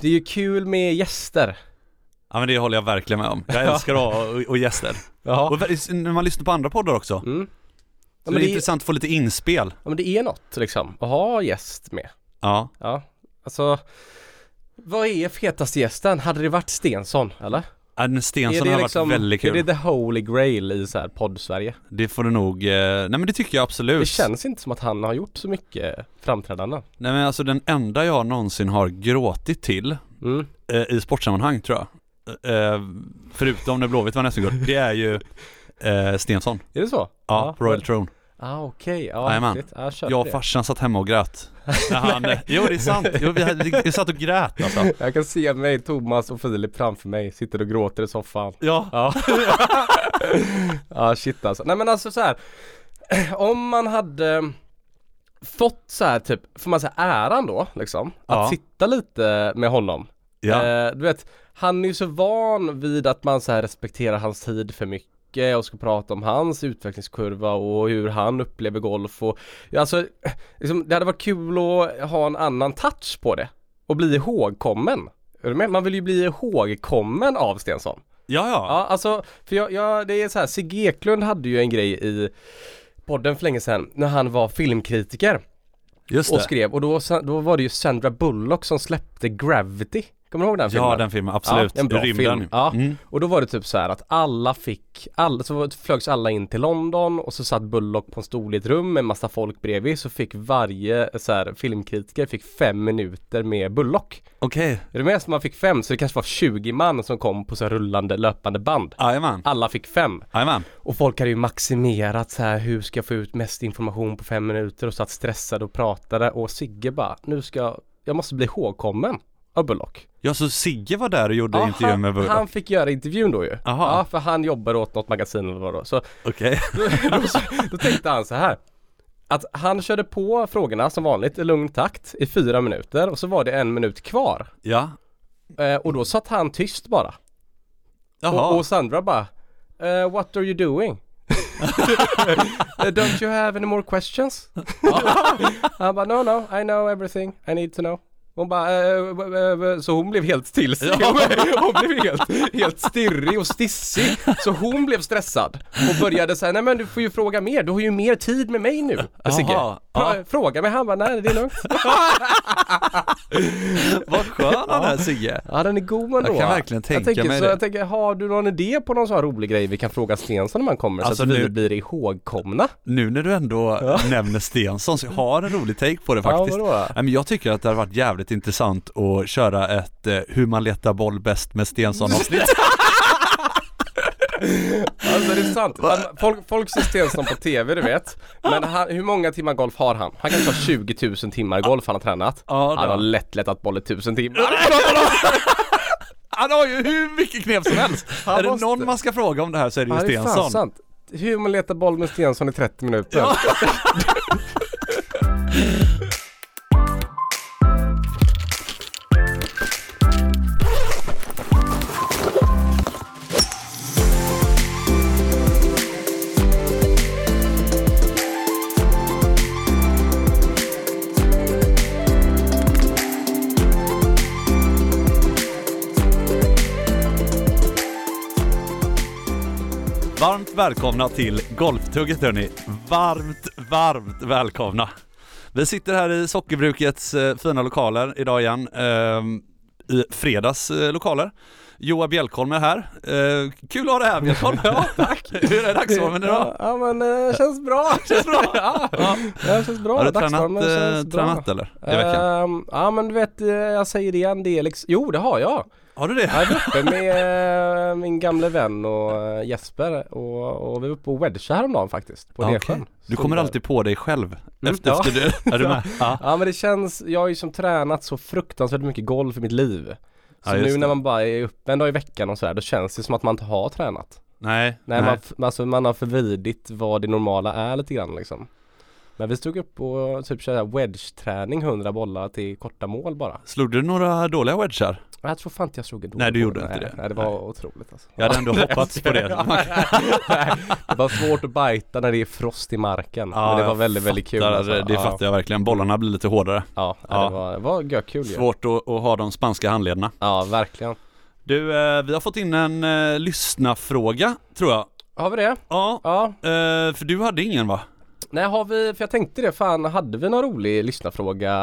det är ju kul med gäster. Ja men det håller jag verkligen med om. Jag älskar att ha och, och gäster. Och när man lyssnar på andra poddar också, Mm. så Ja, det är det, är, intressant att få lite inspel. ja, men det är något liksom, att ha gäst med. Ja. Ja, alltså vad är fetaste gästen? Hade det varit Stensson, eller? Adden Stensson har det varit väldigt kul. Är det the holy grail i så här podd-Sverige? Det får du nog, eh, nej men det tycker jag absolut. Det känns inte som att han har gjort så mycket framträdanden. Nej men alltså den enda jag någonsin har gråtit till Mm. eh, i sportsammanhang tror jag, eh, förutom när Blåvitt var nästan guld, det är ju eh, Stensson. Är det så? Ja, på Royal Throne. Ah, okej, ja häftigt. Ja, köper Jag och farsan satt hemma och grät. När han, jo det är sant, jo, vi, hade, vi satt och grät alltså. Jag kan se mig, Thomas och Filip framför mig, sitter och gråter i soffan. Ja. Ja. ja shit alltså. Nej men alltså så här. Om man hade fått så här typ, får man säga äran då liksom, att Ja. sitta lite med honom. Ja. Eh, du vet, han är ju så van vid att man så här respekterar hans tid för mycket och ska prata om hans utvecklingskurva och hur han upplever golf och ja, alltså, liksom, det hade varit kul att ha en annan touch på det och bli ihågkommen. Är du med? Man vill ju bli ihågkommen av Stensson. ja, ja. Ja, alltså, för jag, jag, det är så här, Sigge Eklund hade ju en grej i podden för länge sedan när han var filmkritiker Just och det. skrev och då, då var det ju Sandra Bullock som släppte Gravity. Kommer du ihåg den filmen? Ja den filmen, absolut. Ja, en bra Rymden. film. Ja. Mm. Och då var det typ så här att alla fick, alla, så flögs alla in till London och så satt Bullock på en stol i ett rum med en massa folk bredvid så fick varje så här, filmkritiker fick fem minuter med Bullock. Okej, Är du med? Så man fick fem så det kanske var 20 man som kom på så här rullande löpande band. jajamän, Alla fick fem. jajamän. Och folk hade ju maximerat så här hur ska jag få ut mest information på fem minuter och satt stressade och pratade och Sigge bara nu ska jag, jag måste bli ihågkommen av Bullock. Ja så Sigge var där och gjorde intervjun han, med Bullock? han fick göra intervjun då ju. Aha. Ja, för han jobbar åt något magasin eller vad då. Så Okej. då, då, då tänkte han så här. Att han körde på frågorna som vanligt i lugn takt i fyra minuter och så var det en minut kvar. Ja. Eh, och då satt han tyst bara. Jaha. Och, och Sandra bara eh, What are you doing? Eh, Don't you have any more questions? Han bara no no I know everything I need to know hon bara, eh, eh, så hon blev helt till sig. Hon blev helt, helt stirrig och stissig. Så hon blev stressad och började säga, nej men du får ju fråga mer, du har ju mer tid med mig nu Sigge. Fra- ja. Fråga mig, han bara, nej det är lugnt. Vad skön han är Sigge. Ja den är god ändå. Jag kan verkligen jag tänka tänker, mig så det. Jag tänker, har du någon idé på någon sån här rolig grej vi kan fråga Stensson när man kommer Alltså så att vi nu- blir ihågkomna? Nu när du ändå nämner Stensson så jag har en rolig take på det faktiskt. Ja, vadå? Nej, men jag tycker att det har varit jävligt intressant att köra ett eh, hur man letar boll bäst med Stensson avsnitt. Alltså det är sant. Man, folk, folk ser Stensson på TV du vet. Men han, hur många timmar golf har han? Han kanske har 20 000 timmar golf han har tränat. Ja, han har lätt letat boll i 1000 timmar. Han har ju hur mycket knep som helst. Han är det måste- någon man ska fråga om det här så är det ju Ja, det är Stensson. sant. Hur man letar boll med Stensson i 30 minuter. Varmt välkomna till Golftugget hörni. Varmt, varmt välkomna. Vi sitter här i Sockerbrukets eh, fina lokaler idag igen. ehm, I fredags eh, lokaler. Joa Bjelkholm är här. Eh, kul att ha dig här Bjelkholm. ja, tack. Hur är dagsformen idag? Ja, ja men det känns bra. Känns bra. ja, Ja. det känns bra. Har du tränat, eh, tränat eller? I veckan? Ehm, ja men du vet, eh, jag säger det igen, det är liksom, jo det har jag. Har du det? Jag är uppe med eh, min gamle vän och eh, Jesper och, och vi var uppe och wedgade häromdagen faktiskt på Nedsjön. okej. Du kommer alltid på dig själv Mm, efter, ja. efter du, är du med? Ja. Ja men det känns, jag har ju som tränat så fruktansvärt mycket golf i mitt liv. Så Ja, nu när man bara är uppe en dag i veckan och sådär, då känns det som att man inte har tränat. Nej, Nej, nej. Man, alltså, man har förvridit vad det normala är lite grann liksom. Men vi stod upp och typ körde wedge-träning 100 bollar till korta mål bara. Slog du några dåliga wedgar? Men jag tror fan inte jag slog en dålig Nej, du gjorde inte det. Nej, det var Nej. otroligt alltså. Jag hade ändå hoppats på det. Det var svårt att bajta när det är frost i marken. men det var väldigt, väldigt kul. Alltså. Det ja. fattar jag verkligen. Bollarna blir lite hårdare. Ja, Ja. det var, det var görkul ju. Svårt att, att ha de spanska handlederna. Ja, verkligen. Du, eh, vi har fått in en eh, lyssnafråga, tror jag. Har vi det? Ja, Ja. eh, för du hade ingen va? Nej, har vi, för jag tänkte det, fan hade vi någon rolig lyssnarfråga?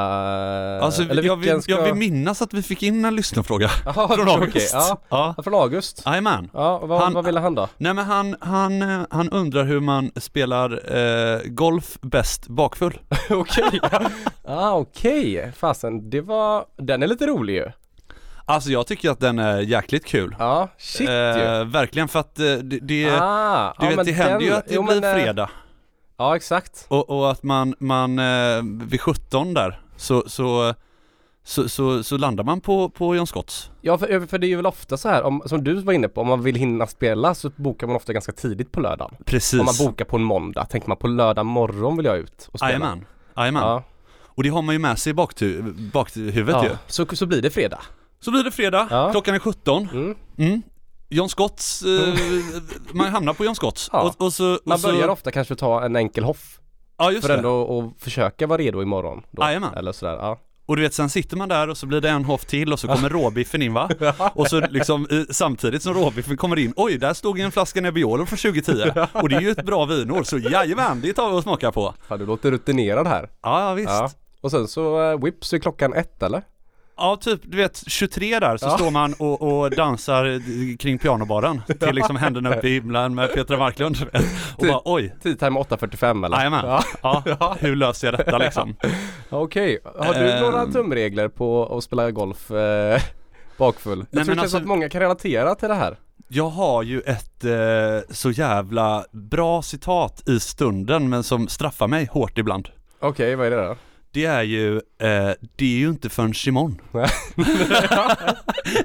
Alltså, Eller jag, vill, ska... jag vill minnas att vi fick in en lyssnarfråga från August. ja. ja. Från August? Jajamän. Ja, vad, Han- vad ville han då? Nej men han, han, eh, han undrar hur man spelar eh, golf bäst bakfull. okej, ja ah, okej, fasen det var, den är lite rolig ju Alltså jag tycker att den är jäkligt kul. Ja, shit ju Eh, verkligen för att eh, det, det ah, du ja, vet det händer ju den- att det jo, blir men, eh, fredag. Ja, exakt Och, och att man, man eh, vid 17 där så, så, så, så, så landar man på, på John Scotts. Ja, för, för det är ju väl ofta så här, om, som du var inne på, om man vill hinna spela så bokar man ofta ganska tidigt på lördagen Precis. Om man bokar på en måndag, tänker man på lördag morgon vill jag ut och spela Jajamän. Jajamän. Ja, Och det har man ju med sig i baktu- bakhuvudet ju. ja. Så, så blir det fredag Så blir det fredag, Ja. klockan är 17. mm. Mm. John Scotts, eh, man hamnar på John Scotts. Ja. Och, och så, och Man så, börjar ofta kanske ta en enkel hoff Ja just För det. ändå att försöka vara redo imorgon då, Jajamän. Eller sådär, ja Och du vet sen sitter man där och så blir det en hoff till och så kommer råbiffen in va? Och så liksom i, samtidigt som råbiffen kommer in, oj där stod en flaska Nebbiolo från 2010 och det är ju ett bra vinår så jajamän det tar vi och smaka på. Fan du låter rutinerad här Ja, ja visst. Ja Ja. Och sen så uh, whip så är klockan ett eller? Typ du vet 23 där så Ja. står man och, och dansar kring pianobaren till liksom händerna upp i himlen med Petra Marklund och bara oj, Tea time 8.45 eller? jajamän. Ja. Ja, hur löser jag detta liksom? Okej, har du Ehm. några tumregler på att spela golf eh, bakfull? Jag men tror det alltså- att många kan relatera till det här Jag har ju ett eh, så jävla bra citat i stunden men som straffar mig hårt ibland. Okej, vad är det då? Det är ju, eh, det är ju inte förrän imorgon.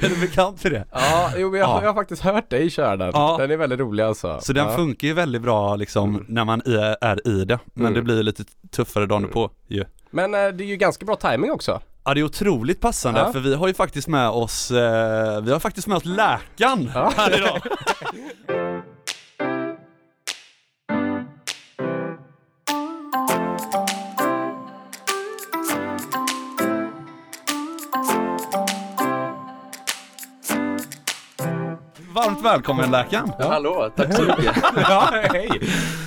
Är du bekant för det? Ja, jo men jag, Ja. jag har faktiskt hört dig köra den. Ja. Den är väldigt rolig alltså. Så den ja. funkar ju väldigt bra liksom när man är, är i det. Men Mm. det blir lite tuffare dagen på ju. Men eh, det är ju ganska bra timing också. Ja det är otroligt passande Ja. för vi har ju faktiskt med oss, eh, vi har faktiskt med oss läkaren här idag. Varmt välkommen läkaren. Ja. Hallå, tack så mycket. ja, hej!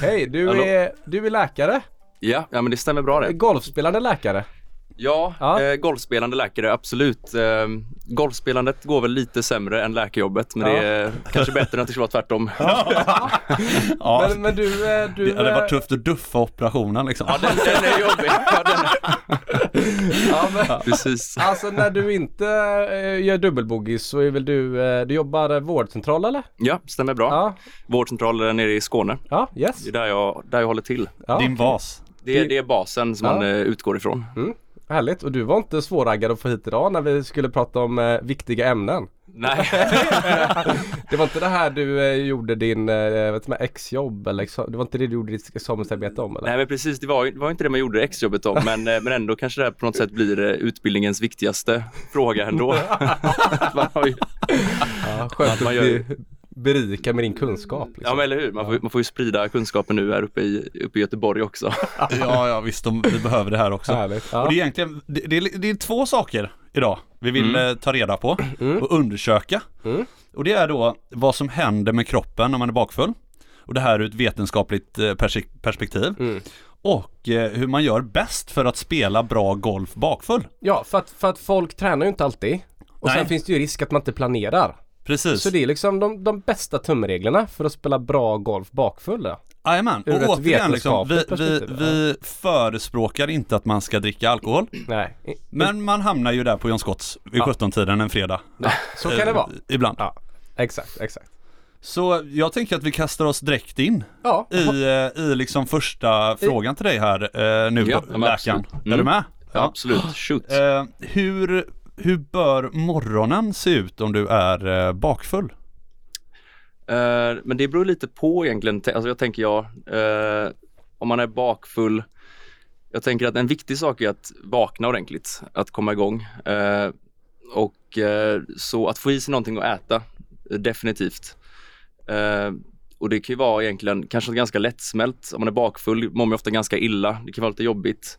Hej, du Hallå. är, du är läkare? Ja, ja men det stämmer bra det. Golfspelande läkare? Ja, Ja. Eh, golfspelande läkare, absolut. Eh, golfspelandet går väl lite sämre än läkarjobbet, men Ja. det är kanske bättre än att det skulle vara tvärtom. Ja, Men, men du, eh, du... det hade eh, varit tufft att duffa operationen liksom. Ja, den, den är jobbig. Ja, den Ja, men, precis. alltså när du inte eh, gör dubbelbogey så är väl du, eh, du jobbar eh, vårdcentral eller? Ja, stämmer bra. Ja, Vårdcentralen nere i Skåne. ja, yes. Det är där jag, där jag håller till. Ja, Din bas. Det, är- det är basen som Ja. man eh, utgår ifrån. Härligt, och du var inte svåraggad att få hit idag när vi skulle prata om eh, viktiga ämnen. Nej, Det var inte det här du eh, gjorde din eh, vet du, exjobb eller exam- det var inte det du gjorde ditt examensarbete om eller? Nej men precis, det var, det var inte det man gjorde exjobbet om, men, eh, men ändå kanske det här på något sätt blir eh, utbildningens viktigaste fråga ändå. man har ju, Ja, skönt man att gör bli berika med din kunskap. Liksom. Ja men eller hur, man får, man får ju sprida kunskapen nu här uppe i, uppe i Göteborg också. Ja, ja visst, de, vi behöver det här också. Härligt. Ja. Och det är egentligen, det, det, är, det är två saker idag vi vill Mm. eh, ta reda på Mm. och undersöka. Mm. Och det är då vad som händer med kroppen när man är bakfull. Och det här ur ett vetenskapligt eh, perspektiv. Mm. Och eh, hur man gör bäst för att spela bra golf bakfull. Ja, för att, för att folk tränar ju inte alltid. Och Nej. sen finns det ju risk att man inte planerar. Precis. Så det är liksom de, de bästa tumreglerna för att spela bra golf bakfull. Jajamän, och återigen liksom, vi, vi, vi förespråkar inte att man ska dricka alkohol. Nej, Men man hamnar ju där på John Scotts vid Ja. 17-tiden en fredag. så kan det Eh, vara. Ibland. Ja, exakt, exakt. Så jag tänker att vi kastar oss direkt in Ja, i, eh, i liksom första frågan till dig här eh, nu Ja, läkaren. Är du Mm. med? Ja. Absolut, shoot. Eh, hur, hur bör morgonen se ut om du är eh, bakfull? Eh, men det beror lite på egentligen. Alltså jag tänker jag, eh, om man är bakfull, jag tänker att en viktig sak är att vakna ordentligt, att komma igång. Och så att få i sig någonting att äta, definitivt. Och det kan ju vara egentligen kanske ganska lättsmält. Om man är bakfull mår man ofta ganska illa. Det kan vara lite jobbigt.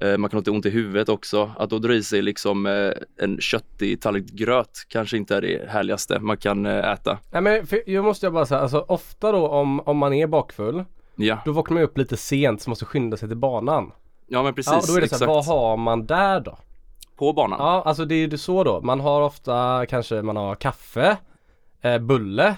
Eh, man kan ha lite ont i huvudet också. Att då dra i sig liksom eh, en köttig tallrik gröt kanske inte är det härligaste man kan eh, äta. Nej men för, jag måste jag bara säga, alltså ofta då om, om man är bakfull Ja, Då vaknar man upp lite sent så måste skynda sig till banan. ja men precis. ja, då är det exakt. så här, vad har man där då? På banan. Ja, alltså det är ju så då. Man har ofta kanske man har kaffe, eh, bulle,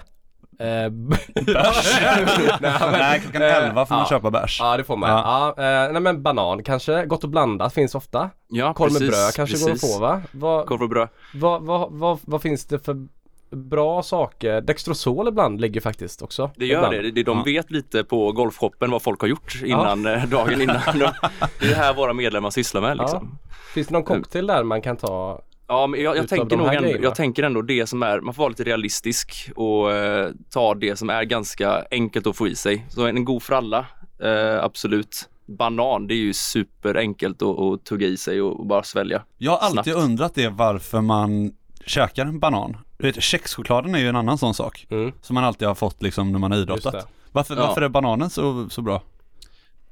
eh, bärs. Nej, klockan eh, 11 får man ja. köpa bärs. Ja det får man. Ja. eh, nej men banan kanske, gott och blandat finns ofta. Ja, Korv med precis, bröd kanske går att precis. få va? Vad, Korv och bröd. vad, vad, vad, vad finns det för bra saker? Dextrosol ibland ligger faktiskt också. Det gör ibland. det. De Ja. vet lite på golfshoppen vad folk har gjort innan, eh, dagen innan. De- Det är det här våra medlemmar sysslar med liksom. Finns det någon cocktail där man kan ta? Ja, men jag, jag, tänker nog ändå, jag tänker ändå det som är, man får vara lite realistisk och eh, ta det som är ganska enkelt att få i sig. Så en god för alla, eh, absolut. Banan, det är ju superenkelt att, att tugga i sig och, och bara svälja. Jag har alltid Snabbt. undrat det varför man käkar en banan. Du vet, kexchokladen är ju en annan sån sak. Mm, Som man alltid har fått liksom när man har idrottat. Varför, Ja. varför är bananen så, så bra?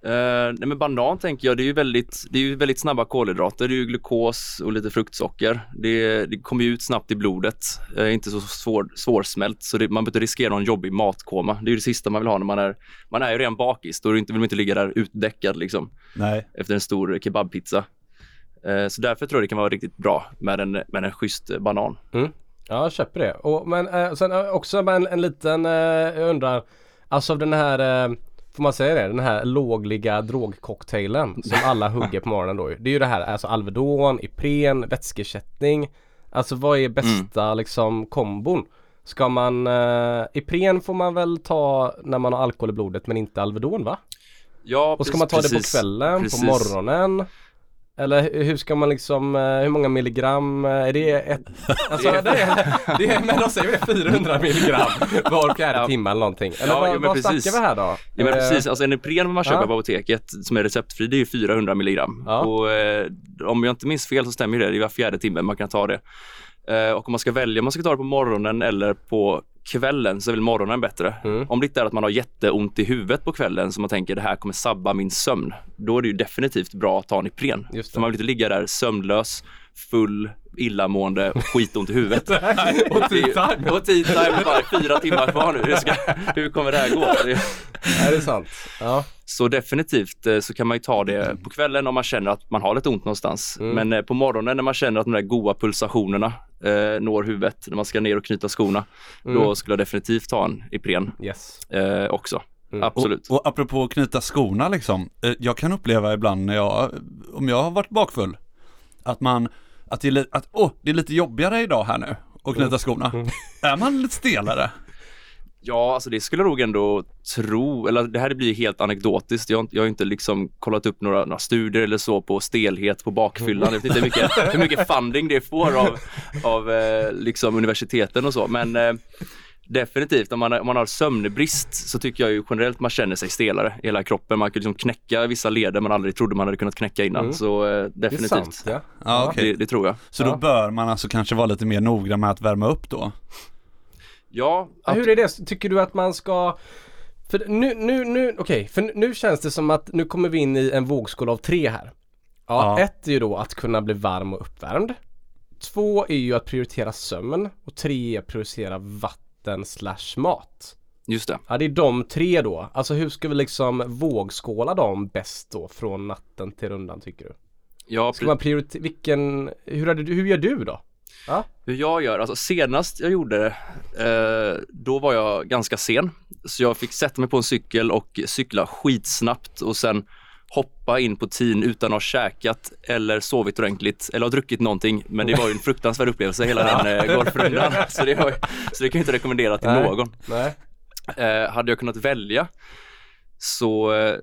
Eh, nej men banan tänker jag, det är ju väldigt, det är ju väldigt snabba kolhydrater. Det är ju glukos och lite fruktsocker. Det, det kommer ju ut snabbt i blodet. Eh, inte så svår, svårsmält så det, man behöver inte riskera någon jobbig matkoma. Det är ju det sista man vill ha när man är, man är ju redan bakis. Då vill man inte ligga där utdäckad liksom Nej. efter en stor kebabpizza. Eh, så därför tror jag det kan vara riktigt bra med en, med en schysst banan. Ja, jag köper det. Och, men eh, sen också med en, en liten, eh, jag undrar, alltså av den här, får man säga det, den här lågliga drogcocktailen som alla hugger på morgonen då. Det är ju det här, alltså Alvedon, Ipren, vätskeersättning. Alltså vad är bästa liksom kombon? Ska man, eh, Ipren får man väl ta när man har alkohol i blodet men inte Alvedon va? Ja, Och ska man ta det på kvällen, Precis. på morgonen? Eller hur- ska man liksom, eh, hur många milligram, eh, är det ett, alltså det är, det är, men de säger väl 400 milligram var fjärde Ja. timme eller någonting. Eller Ja, vad, men vad precis. snackar vi här då? Ja men Eh, precis, alltså en Ipren man köper ja. på apoteket som är receptfri det är ju 400 milligram. Ja. Och eh, om jag inte minns fel så stämmer ju det, det är var fjärde timme man kan ta det. Eh, och om man ska välja om man ska ta det på morgonen eller på kvällen så är väl morgonen bättre. Mm. Om det inte är att man har jätteont i huvudet på kvällen så man tänker det här kommer sabba min sömn. Då är det ju definitivt bra att ta en Ipren. Just det. För man vill inte ligga där sömnlös, full, illamående och skitont i huvudet. och tea time. Och tea time bara fyra timmar kvar nu. Hur, ska, hur kommer det här gå? Det- Är det sant? Ja. så definitivt eh, så kan man ju ta det på kvällen om man känner att man har lite ont någonstans. Mm. Men eh, på morgonen när man känner att de där goa pulsationerna eh, når huvudet, när man ska ner och knyta skorna, Mm. då skulle jag definitivt ta en Ipren Yes. eh, också. Mm. Absolut. Och, och apropå att knyta skorna liksom. eh, Jag kan uppleva ibland när jag, om jag har varit bakfull, att man, att det är, li- att, åh, det är lite jobbigare idag här nu att knyta skorna. Är man lite stelare? Ja, alltså det skulle jag nog ändå tro, eller det här blir helt anekdotiskt. Jag, har inte- jag har inte liksom kollat upp några, några studier eller så på stelhet på bakfyllan. Jag vet inte hur mycket, hur mycket funding det får av, av eh, liksom universiteten och så. Men eh, definitivt, om man, om man har sömnbrist så tycker jag ju generellt man känner sig stelare i hela kroppen. Man kan liksom knäcka vissa leder man aldrig trodde man hade kunnat knäcka innan. Mm. Så eh, Det definitivt. sant. Ja. Ja, okej. Det, det tror jag. Så då bör man alltså kanske vara lite mer noggrann med att värma upp då? Ja, Ja, Hur är det? Tycker du att man ska för nu, nu, nu, okej, för nu känns det som att nu kommer vi in i en vågskål av tre här. Ja, Ja. ett är ju då att kunna bli varm och uppvärmd. Två är ju att prioritera sömn och tre är att prioritera vatten slash mat. just det. Ja, det är de tre då. Alltså hur ska vi liksom vågskåla dem bäst då från natten till rundan tycker du? Ja, Ska man prioritera, vilken, hur, hade du, hur gör du då? Ja, Hur jag gör, alltså senast jag gjorde det, eh, då var jag ganska sen. Så jag fick sätta mig på en cykel och cykla skitsnabbt och sen hoppa in på tin utan att ha käkat eller sovit ordentligt eller ha druckit någonting. Men det var ju en fruktansvärd upplevelse hela den eh, golfrundan. Så det, var, ju- så det kan jag inte rekommendera till Nej. någon. nej. Eh, hade jag kunnat välja så, eh,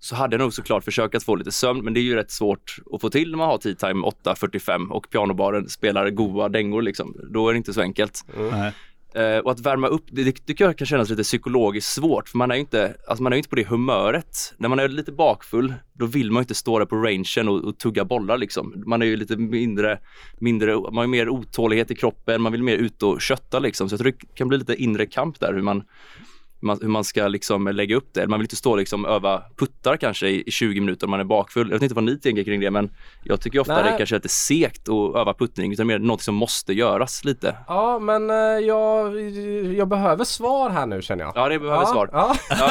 så hade jag nog såklart försökt att få lite sömn men det är ju rätt svårt att få till när man har tea time 8.45 och pianobaren spelar goa dängor liksom. Då är det inte så enkelt. Nej. Eh, och att värma upp, det, det tycker jag kan kännas lite psykologiskt svårt för man är ju inte, alltså man är ju inte på det humöret. När man är lite bakfull, då vill man ju inte stå där på rangen och, och tugga bollar liksom. Man är ju lite mindre, mindre, man har mer otålighet i kroppen, man vill mer ut och kötta liksom. Så jag tror det kan bli lite inre kamp där hur man man, hur man ska liksom lägga upp det. Man vill inte stå och liksom öva puttar kanske i, i 20 minuter om man är bakfull. Jag vet inte vad ni tänker kring det men jag tycker ofta Nej. det kanske är lite segt att öva puttning utan mer något som måste göras lite. Ja men eh, jag, jag behöver svar här nu känner jag. Ja det behöver ja, svar. Ja. Ja,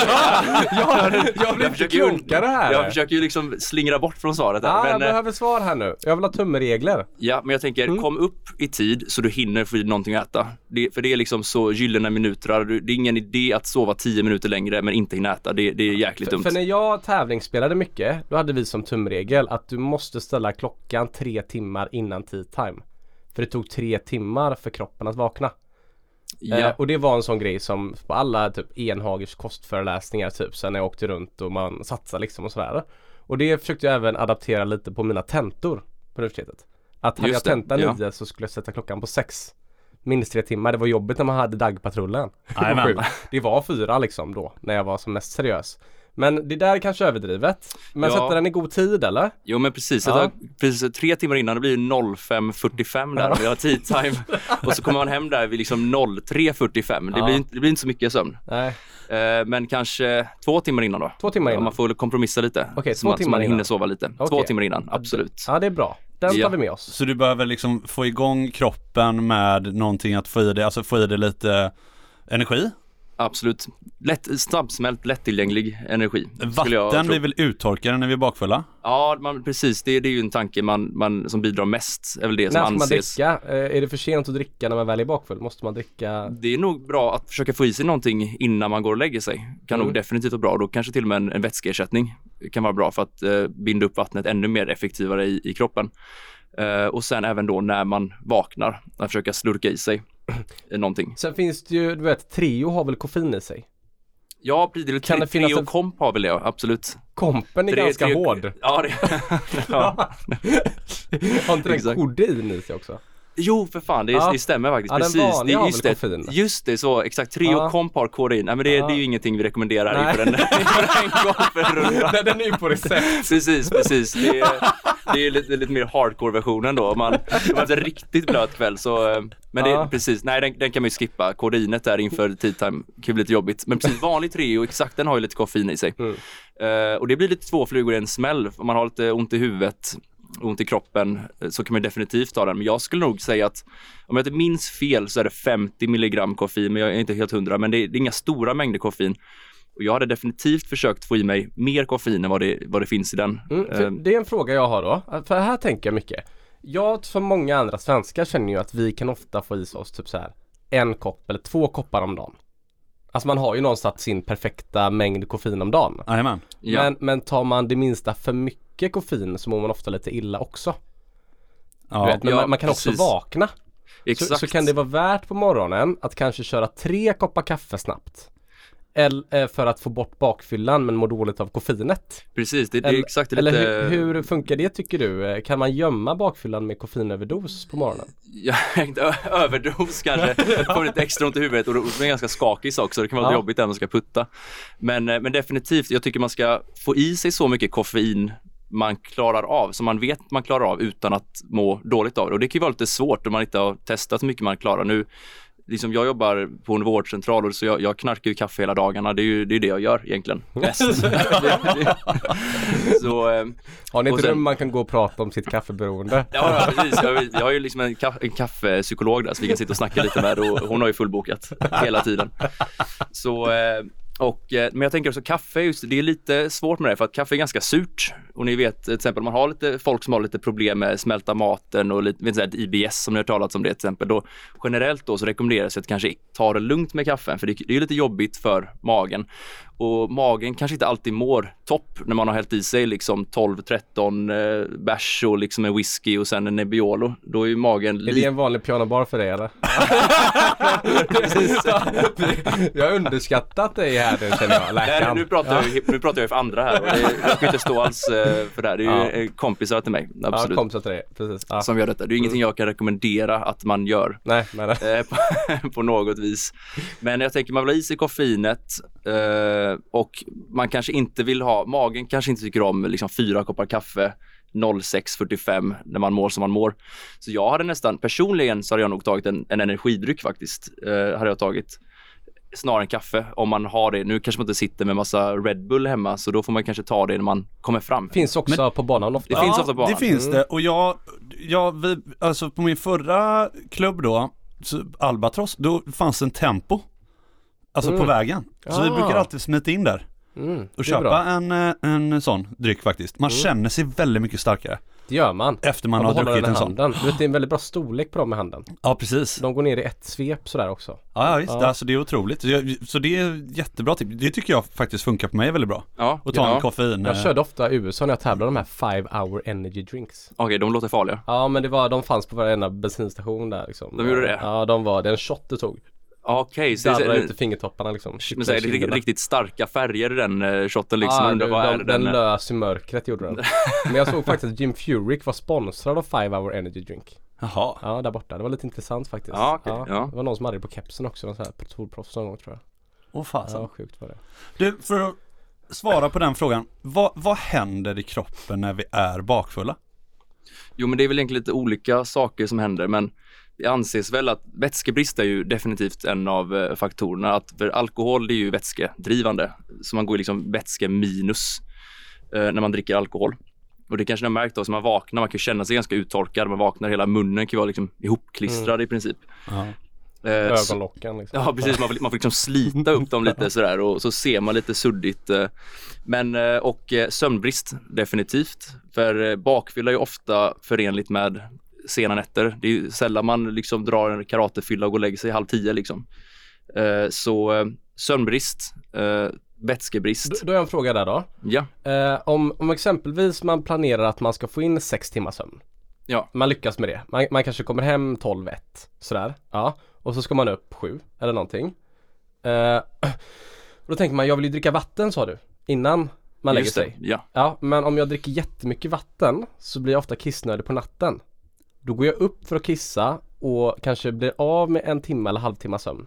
jag, jag blir inte klokare här. Jag försöker ju liksom slingra bort från svaret här. ja, jag men, eh, behöver svar här nu. Jag vill ha tumregler. Ja, men jag tänker Mm. kom upp i tid så du hinner få i någonting att äta. Det, för det är liksom så gyllene minuter. Det är ingen idé att sova 10 minuter längre men inte hinna äta. Det, det är jäkligt dumt. för när jag tävlingsspelade mycket, då hade vi som tumregel att du måste ställa klockan tre timmar innan tea time. För det tog tre timmar för kroppen att vakna. ja. Eh, och det var en sån grej som på alla typ Enhagers kostföreläsningar typ sen när jag åkte runt och man satsade liksom och sådär. Och det försökte jag även adaptera lite på mina tentor på universitetet. Att hade Just jag det, tenta ja. nio så skulle jag sätta klockan på sex. Minst tre timmar. Det var jobbigt när man hade dagpatrullen. Det var fyra liksom då när jag var som mest seriös. Men det där är kanske överdrivet. Men Ja. sätta den i god tid eller? Jo men precis, Ja. ja. precis tre timmar innan det blir ju 05.45 där och vi har tea time och så kommer man hem där vid liksom 03.45. Det, Ja. blir, inte- det blir inte så mycket sömn. Nej. Eh, men kanske två timmar innan då. Två timmar Ja, innan. man får kompromissa lite. Okej, så två så timmar man hinner innan. sova lite. Två Okej. timmar innan, absolut. Ja det är bra. Den tar Ja. vi med oss. Så du behöver liksom få igång kroppen med någonting att få i dig, alltså få i dig lite energi. Absolut. Lätt, snabbsmält, lättillgänglig energi. Vatten blir väl uttorkade när vi är bakfulla? Ja, man, precis. Det, det är ju en tanke man, man, som bidrar mest. är väl det När som ska man anses. dricka? Eh, är det för sent att dricka när man väl är bakfull? Måste man dricka? Det är nog bra att försöka få i sig någonting innan man går och lägger sig. Kan Mm. nog definitivt vara bra. Då kanske till och med en, en vätskeersättning kan vara bra för att eh, binda upp vattnet ännu mer effektivare i, i kroppen. Eh, och sen även då när man vaknar, att försöka slurka i sig någonting. Sen finns det ju, du vet, Treo har väl koffein i sig? Ja, precis. Det, Kan kan det finnas Treo en- komp har väl det, absolut. Kompen är Tre- ganska tre- hård. Ja, det, ja. har inte den kodein i sig också? Jo, för fan, det, Ja. det stämmer faktiskt. Ja, Precis. det, just, det, koffein? just det, så exakt. Treo Ja. komp har kodein. Nej, men det, Ja. det är ju ingenting vi rekommenderar Nej. inför en, inför en. Nej, den är ju på recept. Precis, precis. Det är, det är lite, lite mer hardcore-versionen då. Om man har en riktigt blöt kväll så, eh, men det Ja. precis, nej den, den kan man ju skippa. Kodeinet där inför tea time kan bli lite jobbigt. Men precis, vanlig Treo, exakt den har ju lite koffein i sig. Mm. Eh, och det blir lite två flugor i en smäll. Om man har lite ont i huvudet, ont i kroppen, eh, så kan man definitivt ta den. Men jag skulle nog säga att om jag inte minns fel så är det 50 milligram koffein, men jag är inte helt hundra. Men det är, det är inga stora mängder koffein. Och jag hade definitivt försökt få i mig mer koffein än vad det, vad det finns i den. Mm, Eh, det är en fråga jag har då. För här tänker jag mycket. Jag som många andra svenskar känner ju att vi kan ofta få i oss typ så här en kopp eller två koppar om dagen. Alltså man har ju någonstans sin perfekta mängd koffein om dagen. Jajamän. ja. Men, men tar man det minsta för mycket koffein så mår man ofta lite illa också. Du Ja. vet, men ja, man, man kan också precis. vakna. Så, Exakt. så kan det vara värt på morgonen att kanske köra tre koppar kaffe snabbt. Eller, för att få bort bakfyllan men må dåligt av koffeinet. Precis, det, det är Eller, exakt eller lite... hur, hur funkar det tycker du? Eh, Kan man gömma bakfyllan med koffeinöverdos på morgonen? Ja, överdos kanske. Får lite extra ont i huvudet och då man ganska skakig också. Det kan vara Ja. jobbigt när man ska putta. Men, eh, men definitivt, jag tycker man ska få i sig så mycket koffein man klarar av, som man vet man klarar av utan att må dåligt av det. Och det kan ju vara lite svårt om man inte har testat hur mycket man klarar. Nu, liksom jag jobbar på en vårdcentral så jag, jag knarkar ju kaffe hela dagarna. Det är ju det, är det jag gör egentligen. Så, eh, Har ni inte sen- rum man kan gå och prata om sitt kaffeberoende? Ja, ja precis. Jag, jag har ju liksom en, ka- en kaffepsykolog där så vi kan sitta och snacka lite med och hon har ju fullbokat hela tiden. Så, eh, och, eh, men jag tänker också kaffe, just, det är lite svårt med det för att kaffe är ganska surt. Och ni vet till exempel om man har lite folk som har lite problem med smälta maten och lite, vet så här, IBS som ni har talat om det till exempel. Då, generellt då så rekommenderas det att kanske ta det lugnt med kaffen för det, det är lite jobbigt för magen. Och magen kanske inte alltid mår topp när man har hällt i sig liksom 12-13 eh, bärs och liksom en whisky och sen en Nebbiolo. Då är ju magen Är det en vanlig pianobar för dig eller? jag har underskattat dig här nu känner jag, Nej, nu pratar, jag, nu pratar jag för andra här och det, jag ska inte stå alls eh, för det här. Det är ju eh, kompisar till mig, Ja, absolut. kompisar till dig. Precis. Ja. som gör detta. Det är ingenting jag kan rekommendera att man gör Nej, men eh, på, på något vis. Men jag tänker man vill ha i sig koffeinet eh, och man kanske inte vill ha, magen kanske inte tycker om liksom fyra koppar kaffe 06.45 när man mår som man mår. Så jag hade nästan, personligen så hade jag nog tagit en, en energidryck faktiskt. Eh, hade jag tagit snarare än kaffe om man har det. Nu kanske man inte sitter med massa Red Bull hemma så då får man kanske ta det när man kommer fram. finns också på banan ofta. Det finns ofta på det banan. finns det. Och jag, jag vi, alltså på min förra klubb då, Albatross, då fanns en Tempo. Alltså på Mm. vägen. Så vi Ah. brukar alltid smita in där Mm, och det köpa en, eh, en sån dryck faktiskt. Man känner sig väldigt mycket starkare Det gör man. efter man Man har druckit en sån. handen. Du vet, det är en väldigt bra storlek på dem i handen. Ja precis. De går ner i ett svep sådär också. Ja, ja visst, Ja. alltså det är otroligt. Så det är jättebra tips. Det tycker jag faktiskt funkar på mig väldigt bra. Ja, Och ta ja. en koffein. Jag eh, körde ofta i USA när jag tävlade de här five hour energy drinks. Okej, de låter farliga. Ja men det var, de fanns på varenda bensinstation där liksom. De gjorde det? Ja de var, det är en shot du tog. Okej, så Darrade det ut i fingertopparna liksom. men så är det riktigt, riktigt starka färger i den uh, shotten liksom. Ja, Undrar du, vad är de, den den? eh, lös i mörkret gjorde den. Men jag såg faktiskt att Jim Furyk var sponsrad av Five Hour Energy Drink. Jaha. Ja, där borta. Det var lite intressant faktiskt. Ja, okej, ja. Det var någon som hade det på kepsen också, någon sån här tourproffs någon gång tror jag. Åh fasen. Ja, sjukt var det. Du, för att svara på den frågan. Vad, vad händer i kroppen när vi är bakfulla? Jo, men det är väl egentligen lite olika saker som händer, men anses väl att vätskebrist är ju definitivt en av eh, faktorerna. Att för alkohol är ju vätskedrivande, så man går liksom vätske minus eh, när man dricker alkohol. Och det kanske ni har märkt då, så man vaknar, man kan känna sig ganska uttorkad, man vaknar, hela munnen kan vara liksom ihopklistrad i princip. Ja. Eh, Ögonlocken liksom. Ja precis, man får, man får liksom slita upp dem lite sådär och så ser man lite suddigt. eh. Men och sömnbrist definitivt. För bakfylla är ju ofta förenligt med sena nätter. Det är sällan man liksom drar en karatefylla och går och lägger sig halv tio liksom. Eh, Så eh, sömnbrist, eh, vätskebrist. Då, har jag en fråga där då. Ja, Eh, om, om exempelvis man planerar att man ska få in sex timmars sömn. Ja. Man lyckas med det. Man, man kanske kommer hem 12 1 sådär. Ja. Och så ska man upp 7 eller någonting. Eh, då tänker man, jag vill ju dricka vatten sa du. Innan man lägger sig. Ja. Ja, men om jag dricker jättemycket vatten så blir jag ofta kissnödig på natten. Då går jag upp för att kissa och kanske blir av med en timme eller halvtimme sömn.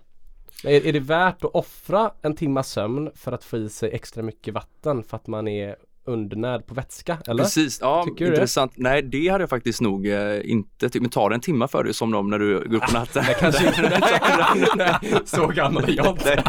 Är, är det värt att offra en timma sömn för att få i sig extra mycket vatten för att man är undernärd på vätska? Eller? Precis, ja Tycker du det? intressant. Nej det hade jag faktiskt nog eh, inte tyckt. Men tar det en timme för dig somna om när du går upp på natten? Det kanske inte nej, så gammal är jag inte.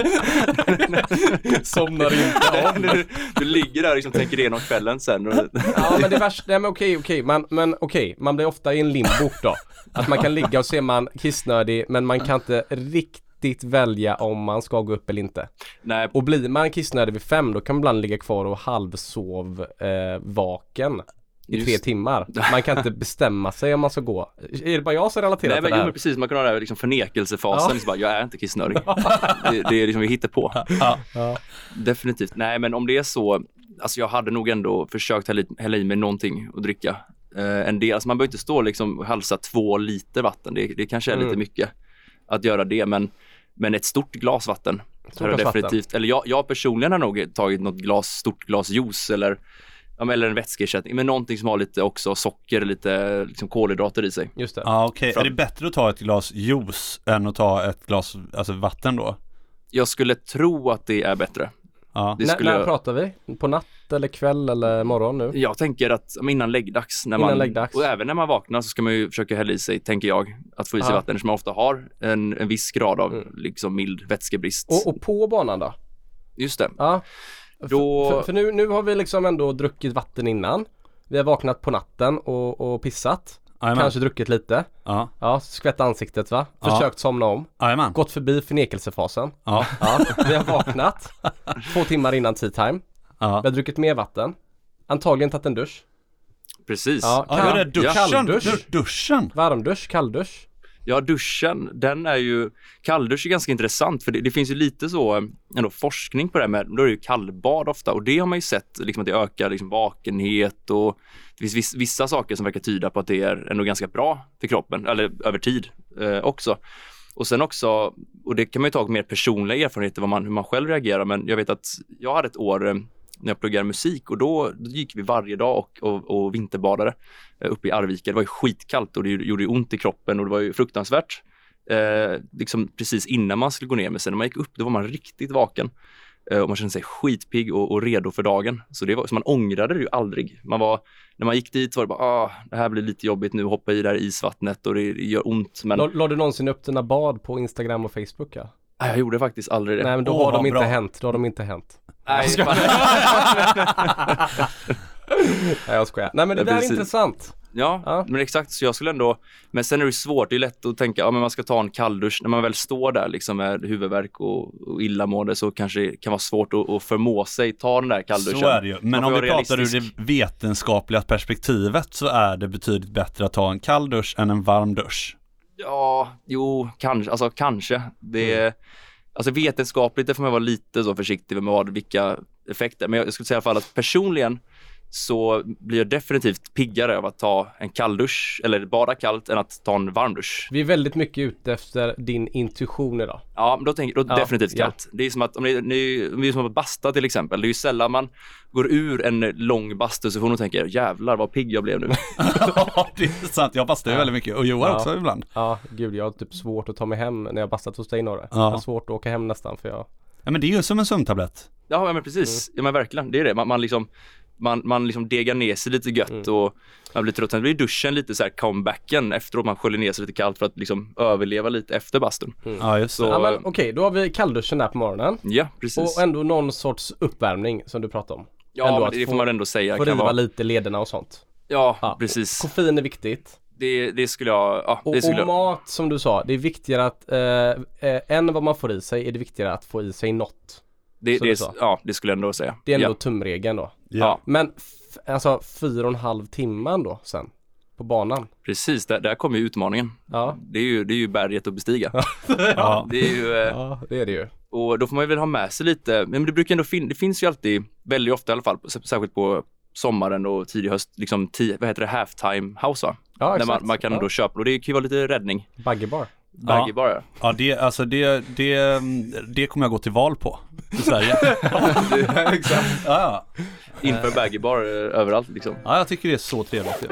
Somnar inte om. du, du ligger där och liksom tänker igenom kvällen sen. Och, Ja men det värsta, nej men okej okej, man, men okej, man blir ofta i en limbo då. Att man kan ligga och se man kissnödig men man kan inte riktigt välja om man ska gå upp eller inte. nej, Och blir man kissnödig vid fem då kan man ibland ligga kvar och halvsov eh, vaken i Just. tre timmar. Man kan inte bestämma sig om man ska gå. Är det bara jag som relaterar nej till det jo, här? men precis, man kan ha den här liksom förnekelsefasen. Ja. Bara, jag är inte kissnödig. det, det är liksom, vi hittar på. Ja. Ja. Definitivt. Nej men om det är så, alltså jag hade nog ändå försökt hälla i, hälla i mig någonting att dricka. Eh, en del, alltså man behöver inte stå liksom och halsa två liter vatten. Det, det kanske är lite Mm. mycket att göra det men, men ett stort glas vatten. Stort glas vatten. definitivt, eller jag, jag personligen har nog tagit något glas, stort glas juice eller eller en vätskeersättning, men någonting som har lite också socker, lite liksom kolhydrater i sig. Just det. Okej, Från- är det bättre att ta ett glas juice än att ta ett glas alltså vatten då? Jag skulle tro att det är bättre. Ja. Det När, skulle när jag- pratar vi? På natt eller kväll eller morgon nu? Jag tänker att innan läggdags, när Innan man, läggdags. och även när man vaknar så ska man ju försöka hälla i sig, tänker jag, att få i sig Ja. vatten eftersom man ofta har en, en viss grad av Mm. liksom mild vätskebrist. Och, och på banan då? Just det. Ja. Då- För, för nu, nu har vi liksom ändå druckit vatten innan. Vi har vaknat på natten och, och pissat. Jajamän. Kanske druckit lite. Ja, Ja, skvätt ansiktet va? Ja. Försökt somna om. jajamän. Gått förbi förnekelsefasen. Ja, Ja, vi har vaknat. Två timmar innan tea time. Vi ja. har druckit mer vatten. Antagligen tagit en dusch. Precis. Ja. Ja, gör det. Duschen. Kalldusch. Du, duschen. Varmdusch, kalldusch. Ja, duschen, den är ju, kalldusch är ganska intressant för det, det finns ju lite så eh, ändå forskning på det här med, då är det ju kallbad ofta och det har man ju sett liksom att det ökar liksom vakenhet och det finns vissa saker som verkar tyda på att det är ändå ganska bra för kroppen, eller över tid eh, också. Och sen också, och det kan man ju ta mer personliga erfarenheter vad man, hur man själv reagerar, men jag vet att jag hade ett år eh, när jag pluggade musik och då, då gick vi varje dag och, och, och vinterbadade eh, uppe i Arvika. Det var ju skitkallt och det gjorde ju ont i kroppen och det var ju fruktansvärt. Eh, liksom precis innan man skulle gå ner, men sen när man gick upp då var man riktigt vaken. Eh, och man kände sig skitpigg och, och redo för dagen. Så, det var, så man ångrade det ju aldrig. Man var, när man gick dit var det bara, ah, det här blir lite jobbigt nu, hoppa i det här isvattnet och det, det gör ont. Men La, la du någonsin upp dina bad på Instagram och Facebook? Ja? Nej, jag gjorde faktiskt aldrig det. Nej men då Åh, har de inte bra. hänt, då har de inte hänt. Nej, Nej jag skojar. Nej men det Ja, där är precis. intressant. Ja, Ja. men exakt. Så jag skulle ändå, men sen är det svårt. Det är lätt att tänka, ja men man ska ta en kalldusch. När man väl står där liksom med huvudvärk och, och illamående så kanske det kan vara svårt att, att förmå sig ta den där kallduschen. Så är det ju. Men om vi pratar ur det vetenskapliga perspektivet så är det betydligt bättre att ta en kall dusch än en varm dusch. Ja, jo, kanske. Alltså kanske. Det Mm. är, Alltså vetenskapligt det får man vara lite så försiktig med vad, vilka effekter. Men jag skulle säga i alla fall att personligen så blir jag definitivt piggare av att ta en kalldusch eller bada kallt än att ta en varm dusch. Vi är väldigt mycket ute efter din intuition idag. Ja, men då tänker då Ja, definitivt ja. kallt. Det är som att om det, vi är som att basta till exempel. Det är ju sällan man går ur en lång bastusession och tänker jävlar vad pigg jag blev nu. Ja, det är sant. Jag bastar ju väldigt mycket och Johan Ja. också ibland. Ja, gud jag har typ svårt att ta mig hem när jag bastat hos dig. Ja. Jag har svårt att åka hem nästan för jag Ja men det är ju som en sömntablett. Ja, men precis. Ja, men verkligen. Det är det. Man, man liksom man, man liksom degar ner sig lite gött och man blir trött. Sen blir duschen lite så här comebacken efteråt. Man sköljer ner sig lite kallt för att liksom överleva lite efter bastun. Ja just. Så- Ja men okej, då har vi kallduschen där på morgonen. Ja, precis. Och ändå någon sorts uppvärmning som du pratade om. ja, ändå men att det få- får man ändå säga. Få riva vara, lite lederna och sånt. ja, Ja. precis. Koffein är viktigt. Det, det skulle jag, ja, Och, det skulle och jag. mat som du sa, det är viktigare att, eh, eh, än vad man får i sig är det viktigare att få i sig något. Det, det, ja, det skulle jag ändå säga. Det är ändå ja. tumregeln då. Ja, Men alltså fyra och en halv timman då sen på banan. precis. Där, där kommer ju utmaningen. Ja, Det är ju, det är ju berget att bestiga. Ja. Det är ju, eh, ja det är det ju. och då får man väl ha med sig lite, men det brukar ändå finnas, det finns ju alltid, väldigt ofta i alla fall, särskilt på sommaren och tidig höst, liksom, vad heter det, halftime house va? Ja Där man, man kan ja. då köpa, och det kan ju vara lite räddning. Buggybar. Baggy bara. Ja det, alltså det, det, det kommer jag gå till val på i Sverige. Exakt. ja, ja. Inför baggy bar eh, överallt liksom. ja, jag tycker det är så trevligt.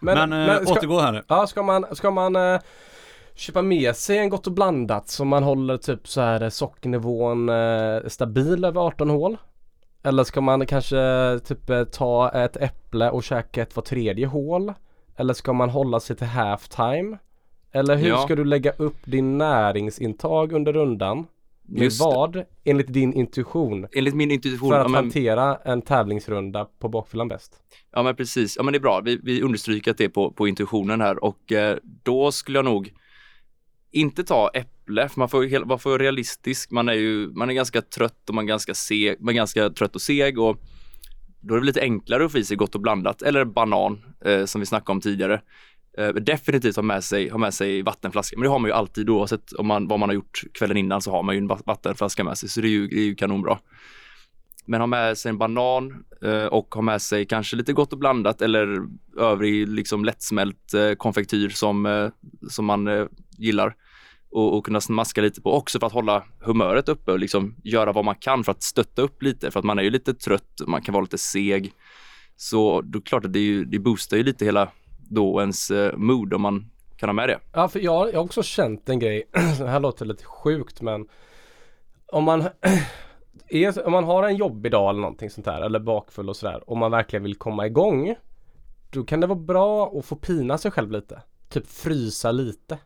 Men, eh, ska, återgå här nu. ja, ska man, ska man eh, köpa med sig en gott och blandat så man håller typ så här sockernivån eh, stabil över 18 hål? Eller ska man kanske typ eh, ta ett äpple och käka ett var tredje hål? Eller ska man hålla sig till halftime? Eller hur Ja. ska du lägga upp din näringsintag under rundan? Med Just det. vad, enligt din intuition, Enligt min intuition, för ja att men, hantera en tävlingsrunda på bakfyllan bäst? ja men precis, ja men det är bra. Vi, vi understryker att det är på, på intuitionen här och eh, då skulle jag nog inte ta äpple, för man får man får vara realistisk. Man är ju, man är ganska trött och man är ganska seg, man är ganska trött och seg och då är det lite enklare att få i sig gott och blandat. Eller banan, eh, som vi snackade om tidigare. Eh, definitivt ha med, sig, ha med sig vattenflaska, men det har man ju alltid oavsett om man, vad man har gjort kvällen innan så har man ju en vattenflaska med sig, så det är ju, det är ju kanonbra. Men ha med sig en banan eh, och ha med sig kanske lite gott och blandat eller övrig liksom lättsmält eh, konfektyr som, eh, som man eh, gillar och, och kunna smaska lite på också för att hålla humöret uppe och liksom göra vad man kan för att stötta upp lite för att man är ju lite trött, man kan vara lite seg. Så då är klart att det, är ju, det boostar ju lite hela då ens eh, mood om man kan ha med det. Ja, för jag, jag har också känt en grej, det här låter lite sjukt men om man, är, om man har en jobbig dag eller någonting sånt där eller bakfull och sådär och man verkligen vill komma igång då kan det vara bra att få pina sig själv lite. Typ frysa lite.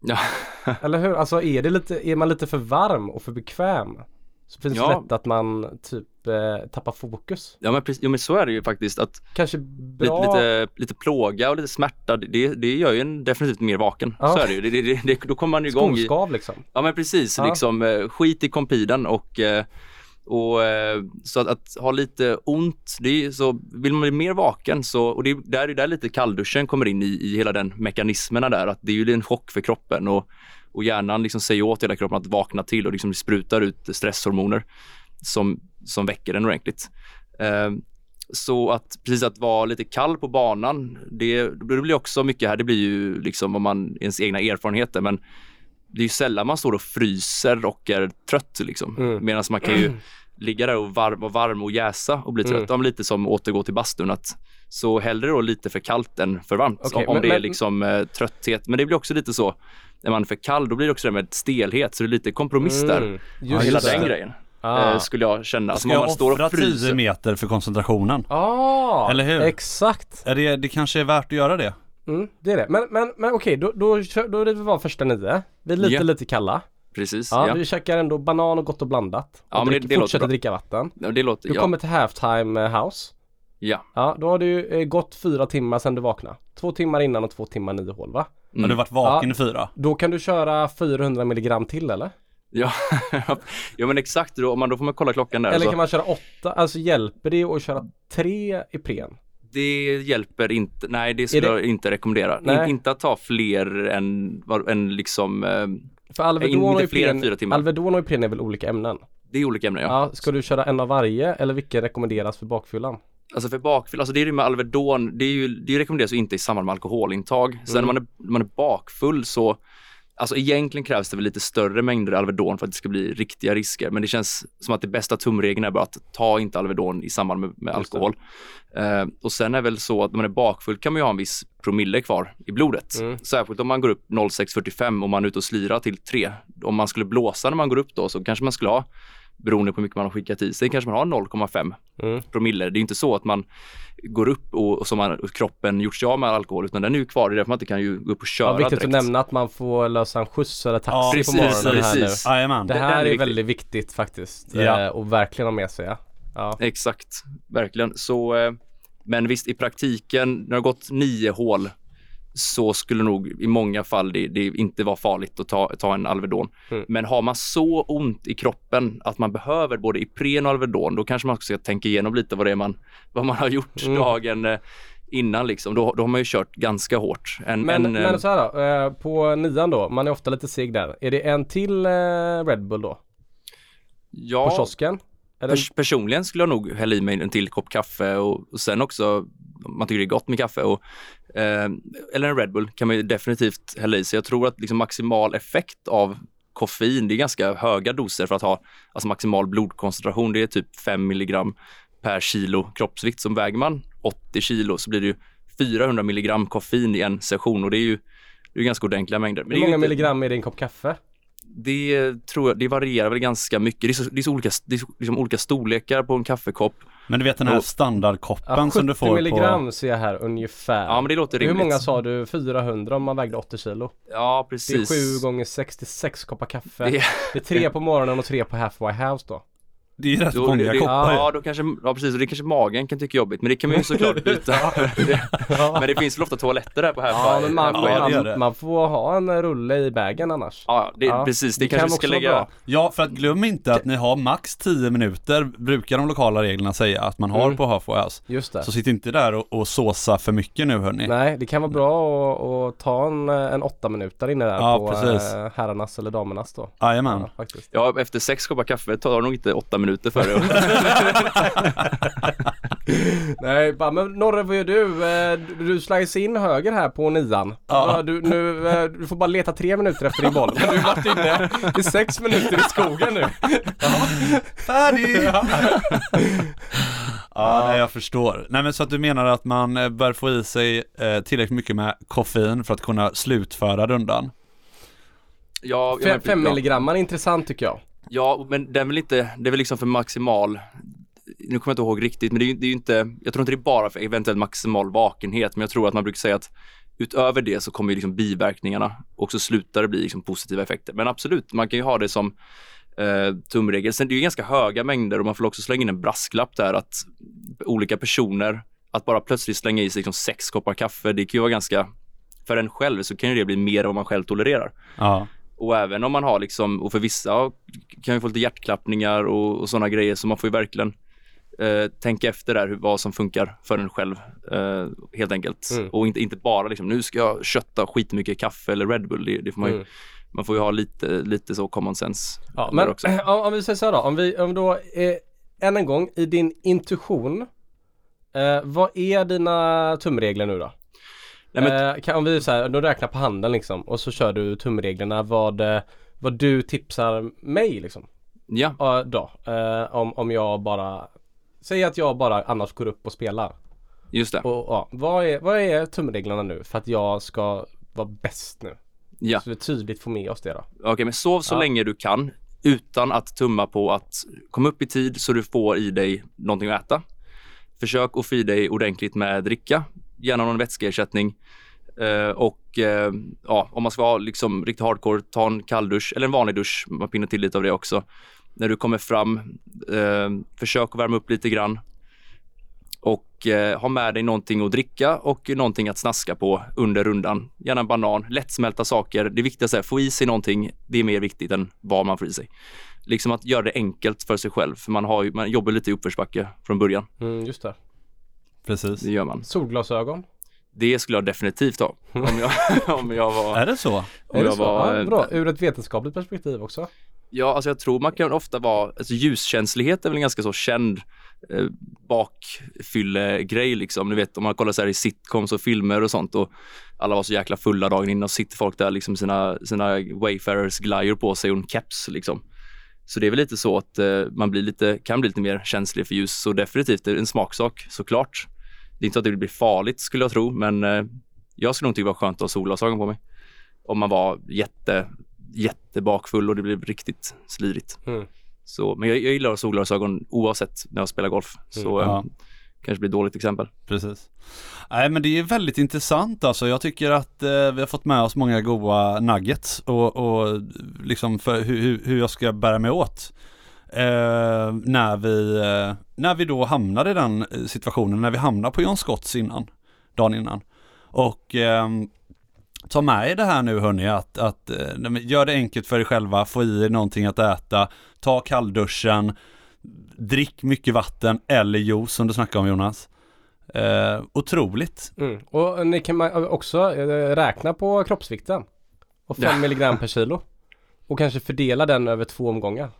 Ja, Eller hur? Alltså är det lite, är man lite för varm och för bekväm så finns det Ja. lätt att man typ eh, tappar fokus. ja men, precis, ja men så är det ju faktiskt att Kanske lite, bra. lite, lite plåga och lite smärta, det, det gör ju en definitivt mer vaken. Ja. Så är det ju. Det, det, det, då kommer man ju igång i, Skoskav liksom. Ja men precis, Ja. liksom eh, skit i kompiden och, eh, och så att, att ha lite ont, det är, så vill man bli mer vaken så, och det är där, är där lite kallduschen kommer in i, i hela den mekanismerna där, att det är ju en chock för kroppen och, och hjärnan liksom säger åt hela kroppen att vakna till och liksom sprutar ut stresshormoner. som, som väcker en ordentligt. Eh, så att precis att vara lite kall på banan, det, det blir också mycket här, det blir ju liksom om man ens egna erfarenheter, men det är ju sällan man står och fryser och är trött liksom. Mm. Medan man kan ju ligga där och var, vara varm och jäsa och bli trött. Mm. Lite som återgå till bastun. Att, så hellre då lite för kallt än för varmt Okej, om, men- det är liksom eh, trötthet. Men det blir också lite så, när man är för kall då blir det också det med stelhet. Så det är lite kompromiss där. Mm, Ja, just hela den grejen Ah. eh, skulle jag känna. Ska jag står offra och fryser. 10 meter för koncentrationen? Ah, Eller hur? Exakt. Är det, det kanske är värt att göra det? Mm, det är det. Men, men, men okej, då, då, då är det var första nio. Vi är lite, Ja. lite kalla. Precis, Ja, ja. vi käkar ändå banan och gott och blandat. Ja, och men det- det fortsätter dricka vatten. Ja, Det låter, Du ja. kommer till halftime eh, house. ja. Ja, då har ju eh, gått fyra timmar sedan du vaknade. Två timmar innan och två timmar nio hål va? Mm. Har du varit vaken Ja. i fyra? Då kan du köra 400 milligram till eller? Ja. ja men exakt, då, om man, då får man kolla klockan där. Eller så. kan man köra åtta? Alltså hjälper det att köra tre Ipren? Det hjälper inte, nej det skulle det- jag inte rekommendera. In, inte att ta fler än, än liksom, eh, För Alvedon inte fler än fyra timmar. Alvedon och Ipren är väl olika ämnen? det är olika ämnen ja. Ja. ska du köra en av varje eller vilken rekommenderas för bakfyllan? Alltså för bakfylla, alltså det är ju med Alvedon, det är ju, det rekommenderas ju inte i samband med alkoholintag. Sen Mm. när man är, när man är bakfull så, alltså egentligen krävs det väl lite större mängder Alvedon för att det ska bli riktiga risker. Men det känns som att det bästa tumregeln är bara att ta inte Alvedon i samband med, med alkohol. Eh, och sen är väl så att när man är bakfull kan man ju ha en viss promille kvar i blodet. Mm. Särskilt om man går upp 06.45 och man är ute och slirar till 3. Om man skulle blåsa när man går upp då så kanske man skulle ha, beroende på hur mycket man har skickat i sig, kanske man har 0,5 Mm. promille. Det är inte så att man går upp och, och som man, och kroppen gjort sig av med alkohol utan den är ju kvar. Det är därför man inte kan ju gå upp och köra Ja, viktigt direkt. att nämna att man får lösa en skjuts eller taxi Ja, på precis, morgonen här nu. precis. Jajamän. Det Den här är är, viktig. väldigt viktigt faktiskt. Ja. Eh, och verkligen ha med sig. Ja. Ja. Exakt, verkligen. Så, eh, men visst i praktiken, när det har gått nio hål så skulle nog i många fall det, det inte vara farligt att ta, ta en Alvedon. Mm. Men har man så ont i kroppen att man behöver både Ipren och Alvedon, då kanske man ska tänka igenom lite vad det är man, vad man har gjort Mm. dagen eh, innan liksom. Då, då har man ju kört ganska hårt. En, Men, en, eh, men så här då, eh, på nian då, man är ofta lite seg där. Är det en till eh, Red Bull då? ja, På kiosken? Pers personligen skulle jag nog hälla i mig en till kopp kaffe och, och sen också, om man tycker det är gott med kaffe och, eh, eller en Red Bull kan man ju definitivt hälla i sig. Jag tror att liksom maximal effekt av koffein, det är ganska höga doser för att ha alltså maximal blodkoncentration. Det är typ 5 milligram per kilo kroppsvikt. Som väger man 80 kilo så blir det ju 400 milligram koffein i en session och det är ju det är ganska ordentliga mängder. Men Hur många inte- milligram är det i en kopp kaffe? Det tror jag, det varierar väl ganska mycket. Det är så, det är så olika, det är så, liksom olika storlekar på en kaffekopp. Men du vet den här Och- standardkoppen Ja, som du 70 får milligram på... ser jag här ungefär. Ja men det låter Hur rimligt. många sa du? 400 om man vägde 80 kilo? Ja Det är precis. 7 gånger 66 koppar kaffe. Det Det är- är tre på morgonen och tre på halfway house då. Det är ju rätt Då, många det, koppar ja, då kanske, ja precis, och det kanske magen kan tycka är jobbigt, men det kan man ju såklart byta. men det finns väl ofta toaletter där på här Ja men man, Ja, man, man får ha en rulle i bagen annars. Ja, det, Ja, precis. Det, det kanske kan ska lägga. bra. Ja, för att glöm inte att ni har max 10 minuter, brukar de lokala reglerna säga att man har Mm. på Halfway House. Just det. Så sitt inte där och, och såsa för mycket nu hörni. Nej, det kan vara bra att, att ta en, en åtta minuter inne där Ja, på precis. eh, herrarnas eller damernas då. Jajamän. Ja, faktiskt. Ja, efter sex koppar kaffe tar det nog inte åtta minuter för det. Nej, bara, men Norre vad gör du? Eh, Du, slice in höger här på nian. Ja. Ja. Du, nu, eh, du får bara leta tre minuter efter din boll. Men du har varit inne i sex minuter i skogen nu. Färdig! ja, nej, jag förstår. Nej men så att du menar att man eh, bör få i sig eh, tillräckligt mycket med koffein för att kunna slutföra rundan? Ja, ja, Fem, fem ja. milligram är intressant tycker jag. Ja, men det är väl inte, det är väl liksom för maximal, nu kommer jag inte ihåg riktigt, men det är ju det är inte, jag tror inte det är bara för eventuellt maximal vakenhet, men jag tror att man brukar säga att utöver det så kommer ju liksom biverkningarna och så slutar det bli liksom positiva effekter. Men absolut, man kan ju ha det som eh, tumregel. Sen det är ju ganska höga mängder och man får också slänga in en brasklapp där att olika personer, att bara plötsligt slänga i sig liksom sex koppar kaffe, det kan ju vara ganska, för en själv så kan ju det bli mer än vad man själv tolererar. Ja. Och även om man har liksom, och för vissa kan ju få lite hjärtklappningar och, och sådana grejer så man får ju verkligen eh, tänka efter där vad som funkar för en själv eh, helt enkelt. Mm. Och inte, inte bara liksom, nu ska jag kötta skitmycket kaffe eller Red Bull, det, det får man ju Mm. Man får ju ha lite, lite så common sense. Ja, men också. om, om vi säger så här då, om vi, om då, eh, än en gång, i din intuition, eh, vad är dina tumregler nu då? Nej, men, eh, kan, om vi så här, då räknar på handen liksom och så kör du tumreglerna vad, eh, vad du tipsar mig liksom. ja, då, eh, om, om jag bara, säg att jag bara annars går upp och spelar. just det. Och ja, vad är, vad är tumreglerna nu för att jag ska vara bäst nu? Ja. Så vi tydligt får med oss det då. Okej, men sov så Ja. länge du kan utan att tumma på att komma upp i tid så du får i dig någonting att äta. Försök att få i dig ordentligt med dricka, gärna någon vätskeersättning. Uh, och uh, ja, om man ska vara liksom riktigt hardcore, ta en kalldusch eller en vanlig dusch. Man pinnar till lite av det också. När du kommer fram, uh, försök att värma upp lite grann. Och ha med dig någonting att dricka och någonting att snaska på under rundan. Gärna en banan, lättsmälta saker. Det viktigaste är att få i sig någonting. Det är mer viktigt än vad man får i sig. Liksom att göra det enkelt för sig själv. För man, har man jobbar lite i uppförsbacke från början. Mm, just det. Precis. Det gör man. Solglasögon. Det skulle jag definitivt ha. Om jag, om jag var... Är det så? Om Är det jag så? var ja, bra. Ur ett vetenskapligt perspektiv också. Ja, alltså jag tror man kan ofta vara, alltså ljuskänslighet är väl en ganska så känd eh, bakfyllegrej liksom. Ni vet om man kollar så här i sitcoms och filmer och sånt och alla var så jäkla fulla dagen innan och sitter folk där liksom sina, sina Wayfarers glajjor på sig och en keps liksom. Så det är väl lite så att eh, man blir lite, kan bli lite mer känslig för ljus. Så definitivt en smaksak såklart. Det är inte så att det blir farligt skulle jag tro, men eh, jag skulle nog tycka det var skönt att ha solglasögon på mig. Om man var jätte, jättebakfull och det blev riktigt slirigt. Mm. Så, men jag, jag gillar solglasögon oavsett när jag spelar golf. Så Mm kanske blir ett dåligt exempel. Precis. Nej men det är väldigt intressant alltså. Jag tycker att eh, vi har fått med oss många goda nuggets och, och liksom för hur, hur- hur jag ska bära mig åt. Eh, när, vi, eh, när vi då hamnar i den eh, situationen, när vi hamnar på John Scotts innan, dagen innan. Och ehm, ta med er det här nu hörni, att, att eh, gör det enkelt för er själva, få i er någonting att äta, ta kallduschen, drick mycket vatten eller juice som du snackade om Jonas. Eh, otroligt. Mm. Och ni kan också eh, räkna på kroppsvikten. Och 5 Ja. milligram per kilo. Och kanske fördela den över två omgångar.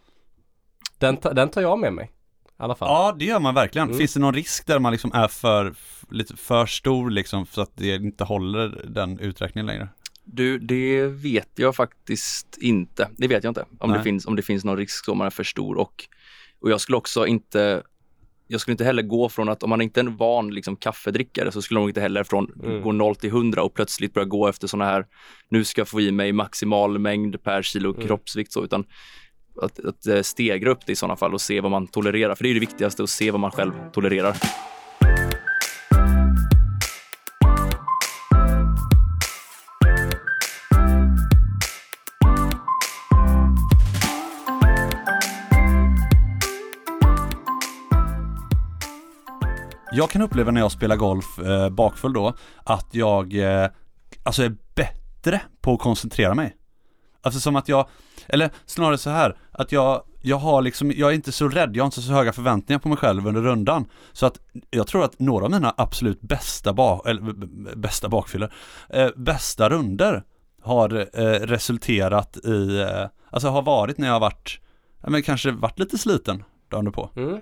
Den, ta, den tar jag med mig. I alla fall. Ja, det gör man verkligen. Mm. Finns det någon risk där man liksom är för, lite för stor liksom så att det inte håller den uträkningen längre? Du, det vet jag faktiskt inte. Det vet jag inte om, Nej. det finns, om det finns någon risk om man är för stor. Och, och jag skulle också inte jag skulle inte heller gå från att om man inte är en van liksom, kaffedrickare så skulle man inte heller från Mm. gå 0 till 100 och plötsligt börja gå efter sådana här nu ska jag få i mig maximal mängd per kilo Mm. kroppsvikt så utan att, att eh, stegra upp det i sådana fall och se vad man tolererar. För det är det viktigaste att se vad man själv tolererar. Jag kan uppleva när jag spelar golf eh, bakfull då att jag eh, alltså är bättre på att koncentrera mig. Alltså som att jag, eller snarare så här, att jag, jag har liksom, jag är inte så rädd, jag har inte så höga förväntningar på mig själv under rundan. Så att jag tror att några av mina absolut bästa, ba, eller, bästa bakfyllor, eh, bästa runder har eh, resulterat i, eh, alltså har varit när jag har varit, ja, men kanske varit lite sliten dagen på. Mm.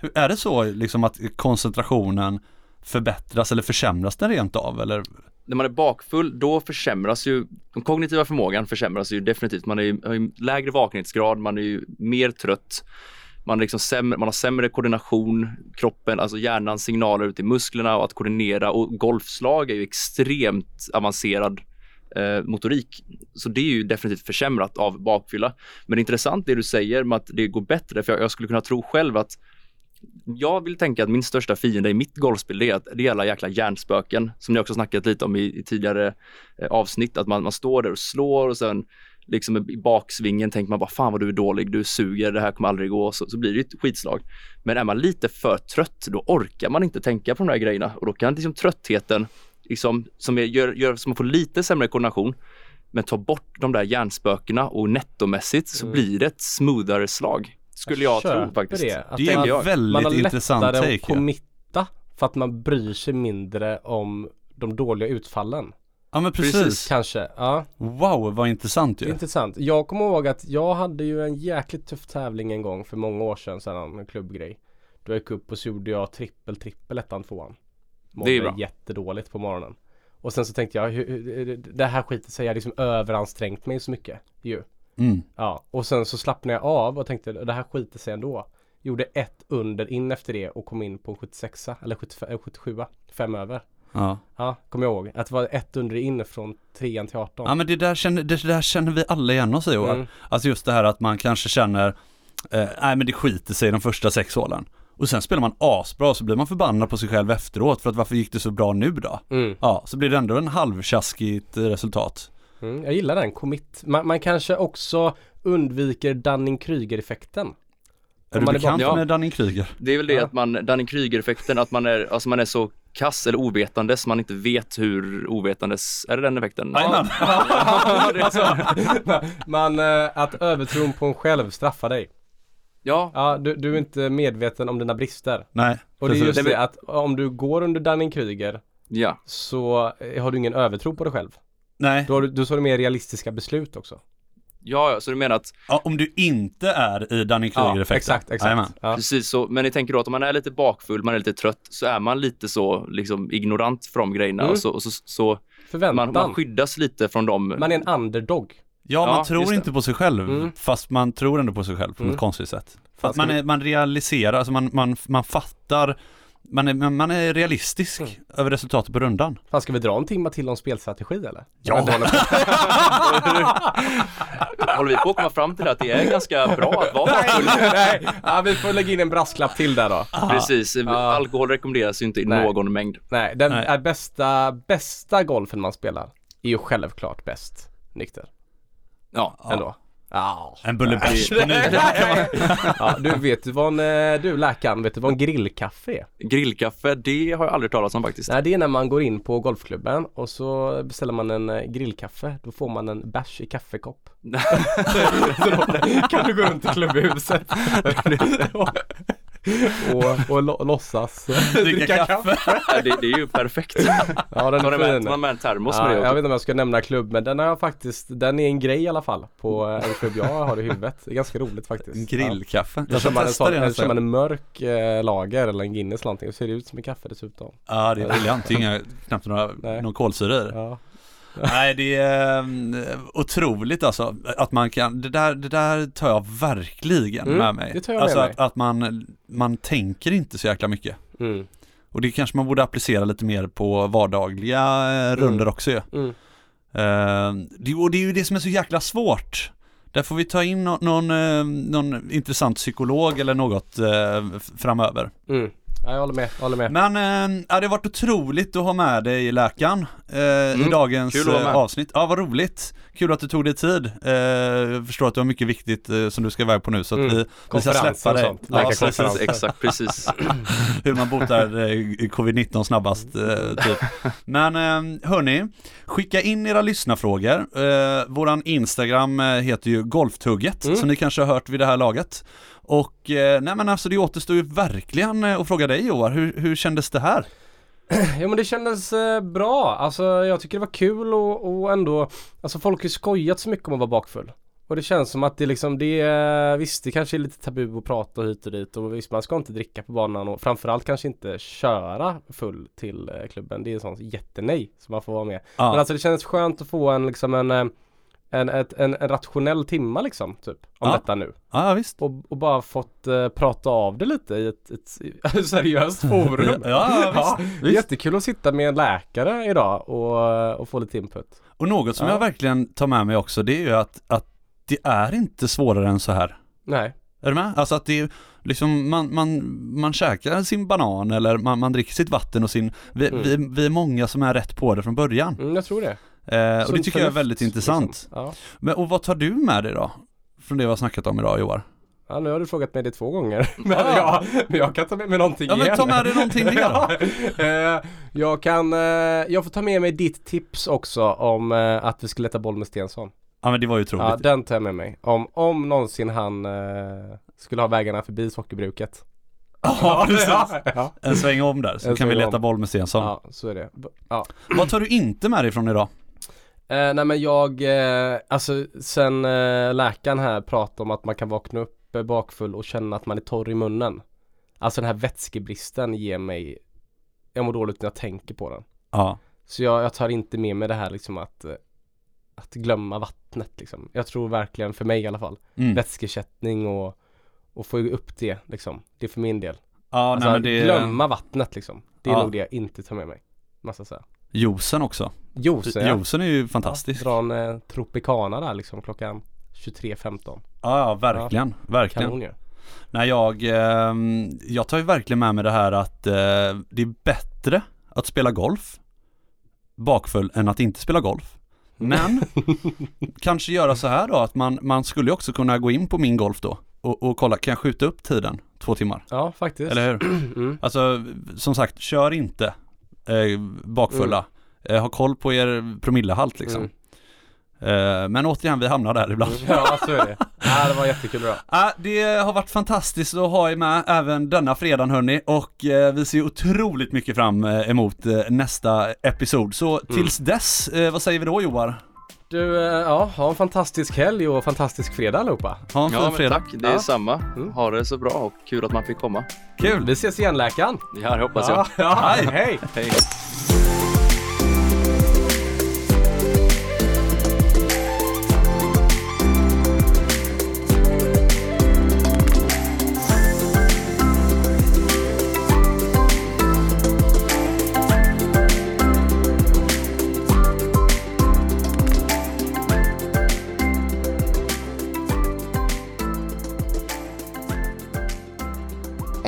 Hur, är det så liksom att koncentrationen förbättras eller försämras den rent av eller? när man är bakfull, då försämras ju den kognitiva förmågan försämras ju definitivt. Man är ju, har ju lägre vakenhetsgrad, man är ju mer trött. Man, är liksom sämre, man har sämre koordination, kroppen, alltså hjärnans signaler ut i musklerna och att koordinera och golfslag är ju extremt avancerad eh, motorik. Så det är ju definitivt försämrat av bakfylla. Men det är intressant det du säger med att det går bättre, för jag, jag skulle kunna tro själv att jag vill tänka att min största fiende i mitt golfspel är att det är alla jäkla hjärnspöken som ni också snackat lite om i, i tidigare eh, avsnitt. Att man, man står där och slår och sen liksom i baksvingen tänker man bara fan vad du är dålig, du suger, det här kommer aldrig gå. Så, så blir det ett skitslag. Men är man lite för trött då orkar man inte tänka på de här grejerna och då kan liksom tröttheten liksom, som är, gör, gör så man får lite sämre koordination men ta bort de där hjärnspökena och nettomässigt så Mm. blir det ett smoothare slag. Skulle jag, tro köper faktiskt. Det, att Det är en jag. väldigt man har intressant lättare take. att committa för att man bryr sig mindre om de dåliga utfallen. Ja men precis. Precis. Kanske, ja. Wow vad intressant ju. Intressant. Jag kommer ihåg att jag hade ju en jäkligt tuff tävling en gång för många år sedan, sån en klubbgrej. Då jag gick upp och så gjorde jag trippel, trippel, ettan, tvåan. Mådde Det är bra. jättedåligt på morgonen. Och sen så tänkte jag, det här skiter sig, jag har liksom överansträngt mig så mycket ju. Mm. Ja, och sen så slappnade jag av och tänkte det här skiter sig ändå. Gjorde ett under in efter det och kom in på en 76 eller 75, eh, 77 fem över. Ja. Ja, kommer jag ihåg. Att det var ett under in från trean till 18. ja men det där, känner, det där känner vi alla igen oss i. Mm. Alltså just det här att man kanske känner, eh, nej men det skiter sig de första sex hålen. Och sen spelar man asbra så blir man förbannad på sig själv efteråt för att varför gick det så bra nu då? Mm. Ja, så blir det ändå en halvtjaskigt eh, resultat. Mm, jag gillar den, commit. Man, man kanske också undviker Dunning-Kruger-effekten. Är du man är bekant bara- med Dunning-Kruger? Det är väl det Ja. att man, Dunning-Kruger-effekten, att man är, alltså man är så kass eller ovetandes, man inte vet hur ovetandes, är det den effekten? Ja, det- alltså, man, eh, att övertron på en själv straffar dig. ja, Ja, du, du är inte medveten om dina brister. Nej, Och det är just det att om du går under Dunning-Kruger ja, så eh, har du ingen övertro på dig själv. Nej, Då har du, då har du mer realistiska beslut också. ja, ja, så du menar att ja, om du inte är i Dunning-Kruger-effekten. exakt, Jajamän. exakt. Ja. Precis så, men jag tänker då att om man är lite bakfull, man är lite trött, så är man lite så liksom ignorant de grejerna Mm. och så, och så, så Förväntan. man, man skyddas lite från dem. Man är en underdog. Ja, man Ja, tror det. inte på sig själv, Mm. fast man tror ändå på sig själv på Mm. något konstigt sätt. För man, är, man realiserar, alltså man, man, man fattar, man är, man är realistisk Mm. över resultatet på rundan. Fan, ska vi dra en timma till om spelstrategi eller? Ja. Håller- vi på att komma fram till att det är ganska bra att vara bakfull? Nej, ja, vi får lägga in en brasklapp till där då. Precis, Ja. alkohol rekommenderas ju inte i Nej. någon mängd. Nej, den Nej. är bästa, bästa golfen man spelar är ju självklart bäst nykter. Ja, Ändå. Ja. En bulle bärs på nytt. ja, du vet du vad en, eh, du läkaren, vet du vad en grillkaffe är? grillkaffe, det har jag aldrig talat om faktiskt. Nej, det är när man går in på golfklubben och så beställer man en eh, grillkaffe. Då får man en bärs i kaffekopp. kan du gå runt i klubbhuset och, och lo- låtsas Dricka kaffe. Det, det är ju perfekt. Ja, den är du med, fin. man med en termos med Ja, det jag vet inte om jag ska nämna klubb men den har jag faktiskt, den är en grej i alla fall på en klubb jag har i huvudet. Det är ganska roligt faktiskt. Grillkaffe. Ja. Då Jag kör ska man en, testa sån, det kör man en mörk eh, lager eller en Guinness eller någonting och ser det ut som en kaffe dessutom. Ja, det är briljant. Det är inga, knappt några, Nej. någon kolsyra i det. Ja. Nej, det är um, otroligt alltså att man kan, det där, det där tar jag verkligen Mm, med mig. det tar jag med alltså mig. Att, att man, man tänker inte så jäkla mycket. Mm. Och det kanske man borde applicera lite mer på vardagliga eh, runder också ju. Mm. Eh, det, och det är ju det som är så jäkla svårt. Där får vi ta in nå- någon, eh, någon intressant psykolog eller något f- framöver. Mm. Ja, jag håller med, jag håller med. Men ja, det har varit otroligt att ha med dig läkaren i Mm, dagens att vara eh, avsnitt. Ja, vad roligt. Kul att du tog dig tid. Eh, jag förstår att du har mycket viktigt eh, som du ska iväg på nu så att Mm. vi, vi ska släppa dig. sånt. Ja, precis. Exakt, precis. Hur man botar eh, covid-19 snabbast eh, typ. Men eh, hörni, skicka in era lyssnarfrågor. Eh, våran Instagram heter ju Golftugget, Mm. som ni kanske har hört vid det här laget. Och nej men alltså det återstår ju verkligen att fråga dig Joar, hur, hur kändes det här? Ja men det kändes eh, bra. Alltså jag tycker det var kul och, och ändå Alltså folk har ju skojat så mycket om att vara bakfull. Och det känns som att det liksom det visst det kanske är lite tabu att prata hit och dit och visst man ska inte dricka på banan och framförallt kanske inte köra full till eh, klubben. Det är en sån jättenej som man får vara med. Ja. Men alltså det kändes skönt att få en liksom en eh, en, ett, en, en rationell timma liksom typ om Ja. detta nu. Ja, visst. Och, och bara fått eh, prata av det lite i ett, ett seriöst forum. Ja, Ja, visst. är jättekul att sitta med en läkare idag och, och få lite input. Och något som Ja. jag verkligen tar med mig också, det är ju att, att det är inte svårare än så här. Nej. Är du med? Alltså att det är liksom, man, man, man käkar sin banan eller man, man dricker sitt vatten och sin, vi, Mm. vi, vi är många som är rätt på det från början. Mm, jag tror det. Eh, och det tycker jag är väldigt intressant. Liksom. Ja. Men, och vad tar du med dig då? Från det vi har snackat om idag Joar? ja, nu har du frågat mig det två gånger. Men, Ja. ja, men jag kan ta med mig någonting Ja men igen. ta med dig någonting mer då. Ja, eh, jag kan, eh, jag får ta med mig ditt tips också om eh, att vi ska leta boll med Stensson. Ja men det var ju otroligt. Ja, den tar jag med mig. Om, om någonsin han skulle ha vägarna förbi sockerbruket. Ja, precis. ja. En sväng om där så En kan vi leta om. boll med Stensson. ja, så är det. Ja. Vad tar du inte med dig från idag? Eh, nej men jag, eh, alltså sen eh, läkaren här pratade om att man kan vakna upp eh, bakfull och känna att man är torr i munnen. Alltså den här vätskebristen ger mig, jag mår dåligt när jag tänker på den. Ja. Så jag, jag tar inte med mig det här liksom att, eh, att glömma vattnet liksom. Jag tror verkligen, för mig i alla fall, Mm. vätskeersättning och, och få upp det liksom. Det är för min del. Ja, Alltså nej, men det glömma vattnet liksom. Det är Ja. nog det jag inte tar med mig. Måste jag säga. Juicen också. Ja. Juicen är ju fantastisk. Dra en eh, Tropicana där liksom klockan 23.15. Ja, ja verkligen. Verkligen. Kanon ju. Nej, jag, ehm, jag tar ju verkligen med mig det här att eh, det är bättre att spela golf bakfull än att inte spela golf. Men kanske göra så här då att man, man skulle också kunna gå in på min golf då och, och kolla, kan jag skjuta upp tiden två timmar? Ja faktiskt. Eller hur? Mm. Alltså som sagt, kör inte eh, bakfulla. Eh, ha koll på er promillehalt liksom. Mm. Eh, men återigen, vi hamnar där ibland. Ja så är det. Ja det var jättekul bra. Ja, det har varit fantastiskt att ha er med även denna fredagen hörni och eh, vi ser otroligt mycket fram eh, emot eh, nästa episod. Så tills dess, eh, vad säger vi då Joar? Du, eh, ja, ha en fantastisk helg och fantastisk fredag allihopa. Ha en fin Ja, fredag. tack. Det är Ja. samma. Mm. Ha det så bra och kul att man fick komma. Kul! Vi ses igen läkaren. Ja, det hoppas jag. Ja, ja, Hej. hej. Hej.